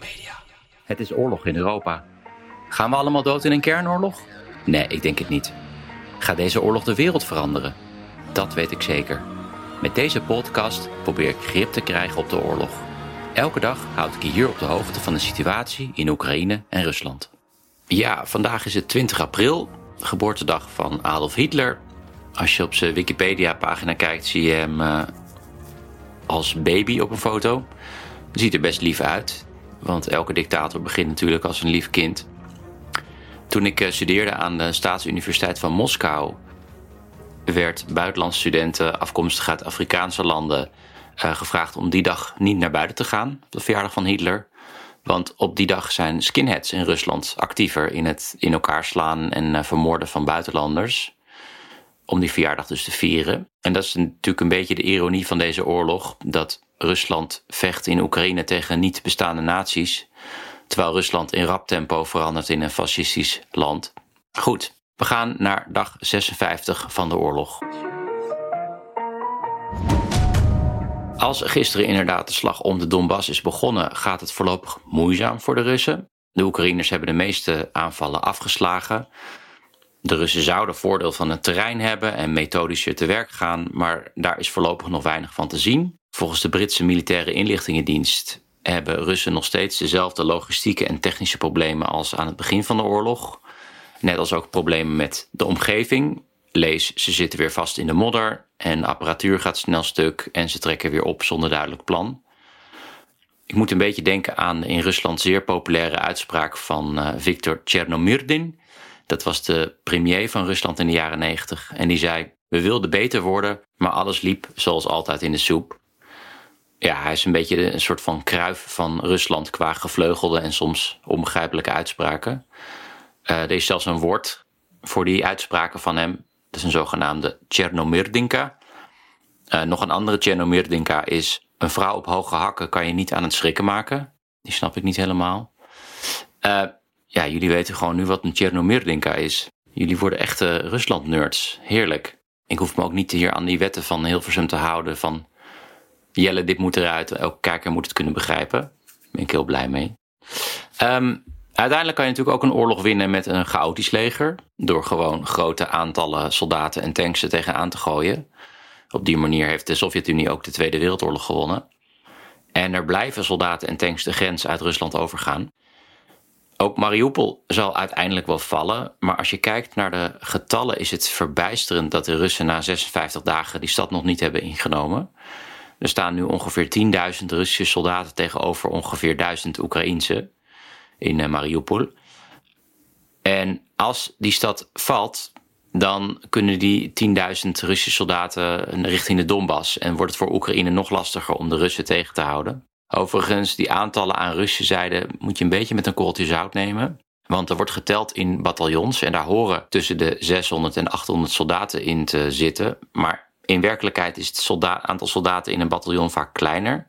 Media. Het is oorlog in Europa. Gaan we allemaal dood in een kernoorlog? Nee, ik denk het niet. Gaat deze oorlog de wereld veranderen? Dat weet ik zeker. Met deze podcast probeer ik grip te krijgen op de oorlog. Elke dag houd ik je hier op de hoogte van de situatie in Oekraïne en Rusland. Ja, vandaag is het 20 april, geboortedag van Adolf Hitler. Als je op zijn Wikipedia-pagina kijkt, zie je hem uh, als baby op een foto. Ziet er best lief uit, want elke dictator begint natuurlijk als een lief kind. Toen ik uh, studeerde aan de Staatsuniversiteit van Moskou, werd buitenlandse studenten afkomstig uit Afrikaanse landen uh, gevraagd om die dag niet naar buiten te gaan, op de verjaardag van Hitler. Want op die dag zijn skinheads in Rusland actiever in het in elkaar slaan en uh, vermoorden van buitenlanders. Om die verjaardag dus te vieren. En dat is natuurlijk een beetje de ironie van deze oorlog: dat Rusland vecht in Oekraïne tegen niet bestaande naties. Terwijl Rusland in rap tempo verandert in een fascistisch land. Goed, we gaan naar dag 56 van de oorlog. Als gisteren inderdaad de slag om de Donbass is begonnen, gaat het voorlopig moeizaam voor de Russen. De Oekraïners hebben de meeste aanvallen afgeslagen. De Russen zouden voordeel van het terrein hebben en methodischer te werk gaan, maar daar is voorlopig nog weinig van te zien. Volgens de Britse militaire inlichtingendienst hebben Russen nog steeds dezelfde logistieke en technische problemen als aan het begin van de oorlog. Net als ook problemen met de omgeving. Lees, ze zitten weer vast in de modder en apparatuur gaat snel stuk en ze trekken weer op zonder duidelijk plan. Ik moet een beetje denken aan de in Rusland zeer populaire uitspraak van uh, Viktor Chernomyrdin. Dat was de premier van Rusland in de jaren 90. En die zei: We wilden beter worden, maar alles liep zoals altijd in de soep. Ja, hij is een beetje een soort van kruif van Rusland qua gevleugelde en soms onbegrijpelijke uitspraken. Uh, er is zelfs een woord voor die uitspraken van hem. Dat is een zogenaamde Chernomyrdinka. Uh, nog een andere Chernomyrdinka is... een vrouw op hoge hakken kan je niet aan het schrikken maken. Die snap ik niet helemaal. Uh, ja, jullie weten gewoon nu wat een Chernomyrdinka is. Jullie worden echte Rusland-nerds. Heerlijk. Ik hoef me ook niet hier aan die wetten van Hilversum te houden van... Jelle, dit moet eruit. Elke kijker moet het kunnen begrijpen. Daar ben ik heel blij mee. Um, Uiteindelijk kan je natuurlijk ook een oorlog winnen met een chaotisch leger. Door gewoon grote aantallen soldaten en tanks er tegenaan te gooien. Op die manier heeft de Sovjet-Unie ook de Tweede Wereldoorlog gewonnen. En er blijven soldaten en tanks de grens uit Rusland overgaan. Ook Mariupol zal uiteindelijk wel vallen. Maar als je kijkt naar de getallen, is het verbijsterend dat de Russen na 56 dagen die stad nog niet hebben ingenomen. Er staan nu ongeveer 10.000 Russische soldaten tegenover ongeveer 1000 Oekraïense in eh, Mariupol. En als die stad valt, dan kunnen die 10.000 Russische soldaten richting de Donbass. En wordt het voor Oekraïne nog lastiger om de Russen tegen te houden. Overigens, die aantallen aan Russische zijde moet je een beetje met een korreltje zout nemen. Want er wordt geteld in bataljons en daar horen tussen de 600 en 800 soldaten in te zitten. Maar in werkelijkheid is het aantal soldaten in een bataljon vaak kleiner.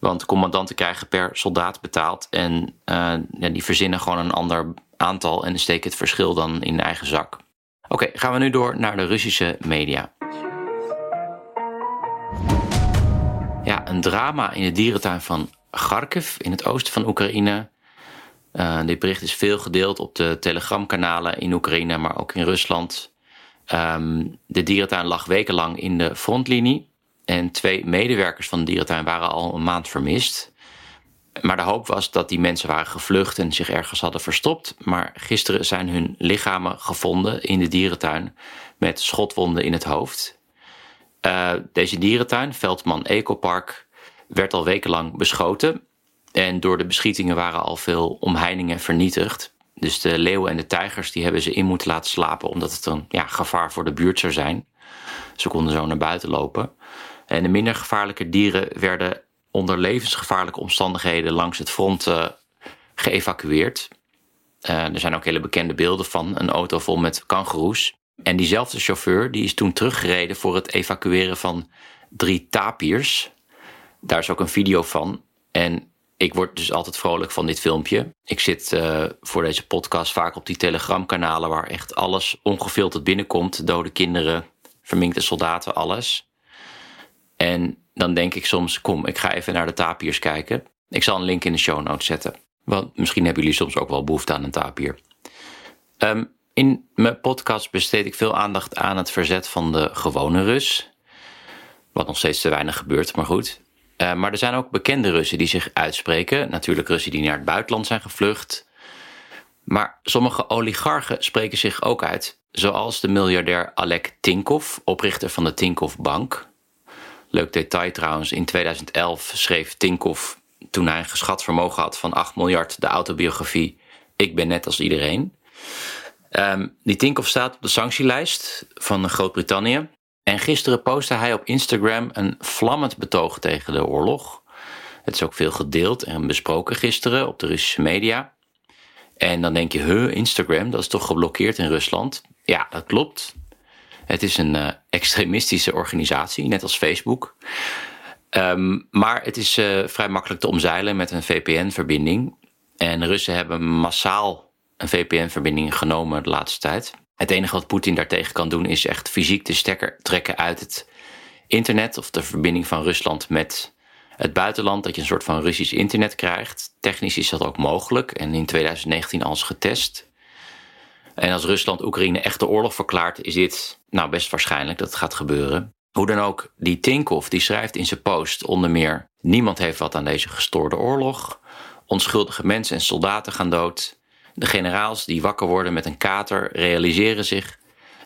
Want commandanten krijgen per soldaat betaald. En uh, ja, die verzinnen gewoon een ander aantal en steken het verschil dan in eigen zak. Oké, gaan we nu door naar de Russische media. Ja, een drama in de dierentuin van Kharkiv in het oosten van Oekraïne. Uh, dit bericht is veel gedeeld op de telegramkanalen in Oekraïne, maar ook in Rusland. Um, de dierentuin lag wekenlang in de frontlinie. En twee medewerkers van de dierentuin waren al een maand vermist. Maar de hoop was dat die mensen waren gevlucht en zich ergens hadden verstopt. Maar gisteren zijn hun lichamen gevonden in de dierentuin met schotwonden in het hoofd. Uh, deze dierentuin, Veldman Ecopark, werd al wekenlang beschoten. En door de beschietingen waren al veel omheiningen vernietigd. Dus de leeuwen en de tijgers die hebben ze in moeten laten slapen omdat het een ja, gevaar voor de buurt zou zijn. Ze konden zo naar buiten lopen. En de minder gevaarlijke dieren werden onder levensgevaarlijke omstandigheden langs het front uh, geëvacueerd. Uh, er zijn ook hele bekende beelden van een auto vol met kangoeroes. En diezelfde chauffeur die is toen teruggereden voor het evacueren van drie tapirs. Daar is ook een video van. En ik word dus altijd vrolijk van dit filmpje. Ik zit uh, voor deze podcast vaak op die telegramkanalen waar echt alles ongefilterd binnenkomt. Dode kinderen, verminkte soldaten, alles. En dan denk ik soms, kom, ik ga even naar de tapirs kijken. Ik zal een link in de show notes zetten. Want misschien hebben jullie soms ook wel behoefte aan een tapier. Um, in mijn podcast besteed ik veel aandacht aan het verzet van de gewone Rus. Wat nog steeds te weinig gebeurt, maar goed. Uh, maar er zijn ook bekende Russen die zich uitspreken. Natuurlijk Russen die naar het buitenland zijn gevlucht. Maar sommige oligarchen spreken zich ook uit. Zoals de miljardair Alek Tinkov, oprichter van de Tinkoff Bank. Leuk detail trouwens, in 2011 schreef Tinkoff, toen hij een geschat vermogen had van 8 miljard, de autobiografie Ik ben net als iedereen. Um, die Tinkoff staat op de sanctielijst van Groot-Brittannië. En gisteren postte hij op Instagram een vlammend betoog tegen de oorlog. Het is ook veel gedeeld en besproken gisteren op de Russische media. En dan denk je, huh, Instagram, dat is toch geblokkeerd in Rusland? Ja, dat klopt. Het is een uh, extremistische organisatie, net als Facebook. Um, maar het is uh, vrij makkelijk te omzeilen met een VPN-verbinding. En Russen hebben massaal een VPN-verbinding genomen de laatste tijd. Het enige wat Poetin daartegen kan doen is echt fysiek de stekker trekken uit het internet of de verbinding van Rusland met het buitenland, dat je een soort van Russisch internet krijgt. Technisch is dat ook mogelijk en in 2019 als getest. En als Rusland Oekraïne echt de oorlog verklaart, is dit nou best waarschijnlijk dat het gaat gebeuren. Hoe dan ook, die Tinkoff die schrijft in zijn post onder meer: Niemand heeft wat aan deze gestoorde oorlog. Onschuldige mensen en soldaten gaan dood. De generaals die wakker worden met een kater realiseren zich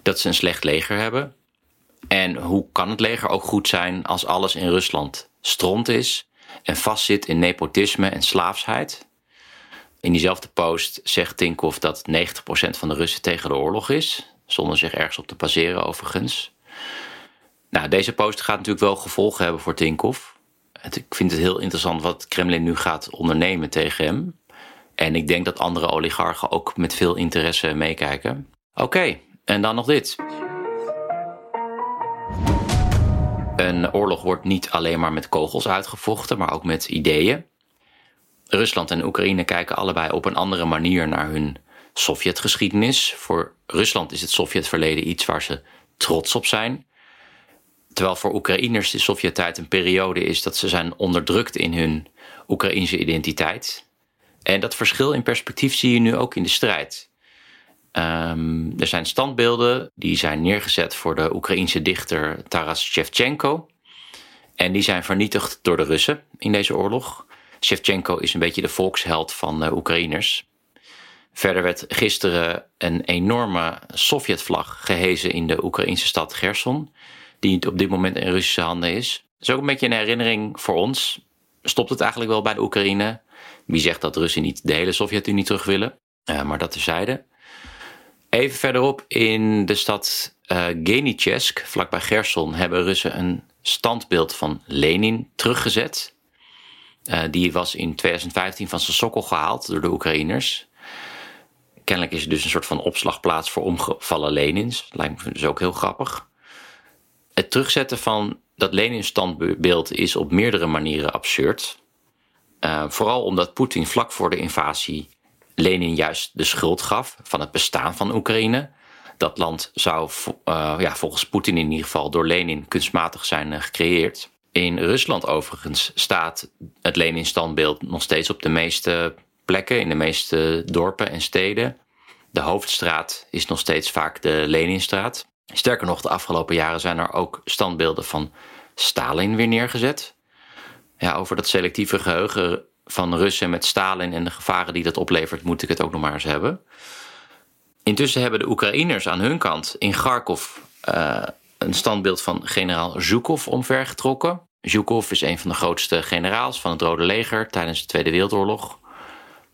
dat ze een slecht leger hebben. En hoe kan het leger ook goed zijn als alles in Rusland stront is en vastzit in nepotisme en slaafsheid? In diezelfde post zegt Tinkoff dat 90% van de Russen tegen de oorlog is, zonder zich ergens op te baseren overigens. Nou, deze post gaat natuurlijk wel gevolgen hebben voor Tinkoff. Ik vind het heel interessant wat Kremlin nu gaat ondernemen tegen hem. En ik denk dat andere oligarchen ook met veel interesse meekijken. Oké, en dan nog dit. Een oorlog wordt niet alleen maar met kogels uitgevochten, maar ook met ideeën. Rusland en Oekraïne kijken allebei op een andere manier naar hun Sovjetgeschiedenis. Voor Rusland is het Sovjetverleden iets waar ze trots op zijn. Terwijl voor Oekraïners de Sovjettijd een periode is dat ze zijn onderdrukt in hun Oekraïnse identiteit. En dat verschil in perspectief zie je nu ook in de strijd. Um, er zijn standbeelden die zijn neergezet voor de Oekraïense dichter Taras Shevchenko. En die zijn vernietigd door de Russen in deze oorlog. Shevchenko is een beetje de volksheld van de Oekraïners. Verder werd gisteren een enorme Sovjetvlag gehezen in de Oekraïnse stad Gerson, die op dit moment in Russische handen is. Dat is ook een beetje een herinnering voor ons. Stopt het eigenlijk wel bij de Oekraïne? Wie zegt dat Russen niet de hele Sovjet-Unie terug willen? Maar dat terzijde. Even verderop in de stad uh, Genichesk, vlakbij Gerson, hebben Russen een standbeeld van Lenin teruggezet. Uh, die was in 2015 van zijn sokkel gehaald door de Oekraïners. Kennelijk is het dus een soort van opslagplaats voor omgevallen Lenins. Lijkt me dus ook heel grappig. Het terugzetten van dat Lenin-standbeeld is op meerdere manieren absurd. Uh, vooral omdat Poetin vlak voor de invasie Lenin juist de schuld gaf van het bestaan van Oekraïne. Dat land zou uh, ja, volgens Poetin in ieder geval door Lenin kunstmatig zijn uh, gecreëerd. In Rusland overigens staat het Lenin-standbeeld nog steeds op de meeste plekken, in de meeste dorpen en steden. De hoofdstraat is nog steeds vaak de Leninstraat. Sterker nog, de afgelopen jaren zijn er ook standbeelden van Stalin weer neergezet ja, over dat selectieve geheugen van Russen met Stalin en de gevaren die dat oplevert, moet ik het ook nog maar eens hebben. Intussen hebben de Oekraïners aan hun kant in Kharkov uh, een standbeeld van generaal Zhukov omvergetrokken. Zhukov is een van de grootste generaals van het Rode Leger tijdens de Tweede Wereldoorlog.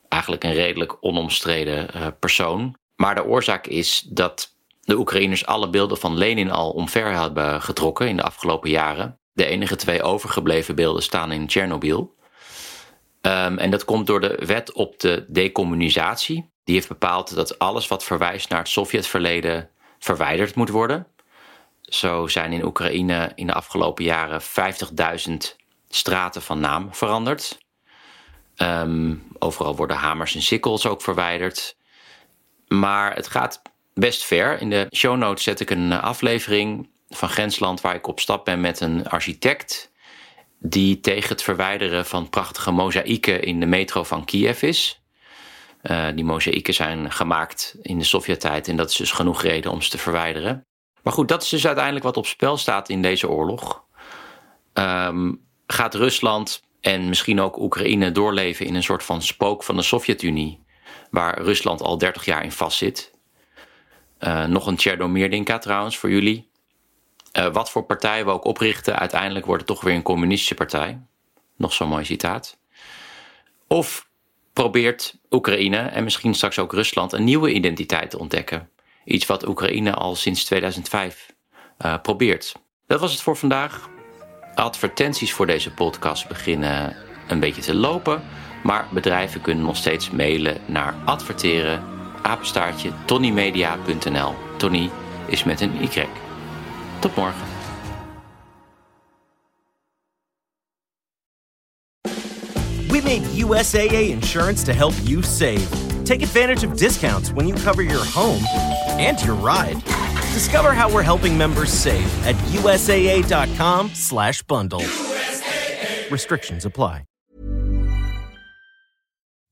Eigenlijk een redelijk onomstreden uh, persoon. Maar de oorzaak is dat de Oekraïners alle beelden van Lenin al omver hebben getrokken in de afgelopen jaren. De enige twee overgebleven beelden staan in Tsjernobyl. Um, en dat komt door de wet op de decommunisatie. Die heeft bepaald dat alles wat verwijst naar het Sovjetverleden verwijderd moet worden. Zo zijn in Oekraïne in de afgelopen jaren 50.000 straten van naam veranderd. Um, overal worden hamers en sikkels ook verwijderd. Maar het gaat best ver. In de show notes zet ik een aflevering van Grensland waar ik op stap ben met een architect die tegen het verwijderen van prachtige mozaïeken in de metro van Kiev is. Uh, die mozaïeken zijn gemaakt in de Sovjet-tijd en dat is dus genoeg reden om ze te verwijderen. Maar goed, dat is dus uiteindelijk wat op spel staat in deze oorlog. Um, gaat Rusland en misschien ook Oekraïne doorleven in een soort van spook van de Sovjet-Unie, waar Rusland al 30 jaar in vastzit? Uh, nog een Tjerdomyrdinka trouwens voor jullie. Uh, wat voor partij we ook oprichten, uiteindelijk wordt het toch weer een communistische partij. Nog zo'n mooi citaat. Of probeert Oekraïne en misschien straks ook Rusland een nieuwe identiteit te ontdekken. Iets wat Oekraïne al sinds 2005 uh, probeert. Dat was het voor vandaag. Advertenties voor deze podcast beginnen een beetje te lopen. Maar bedrijven kunnen nog steeds mailen naar adverteren apenstaartje tonnymedia.nl. Tony is met een Y. Tot morgen. We made USAA insurance to help you save. Take advantage of discounts when you cover your home and your ride. Discover how we're helping members save at usaa.com/bundle. USAA. Restrictions apply.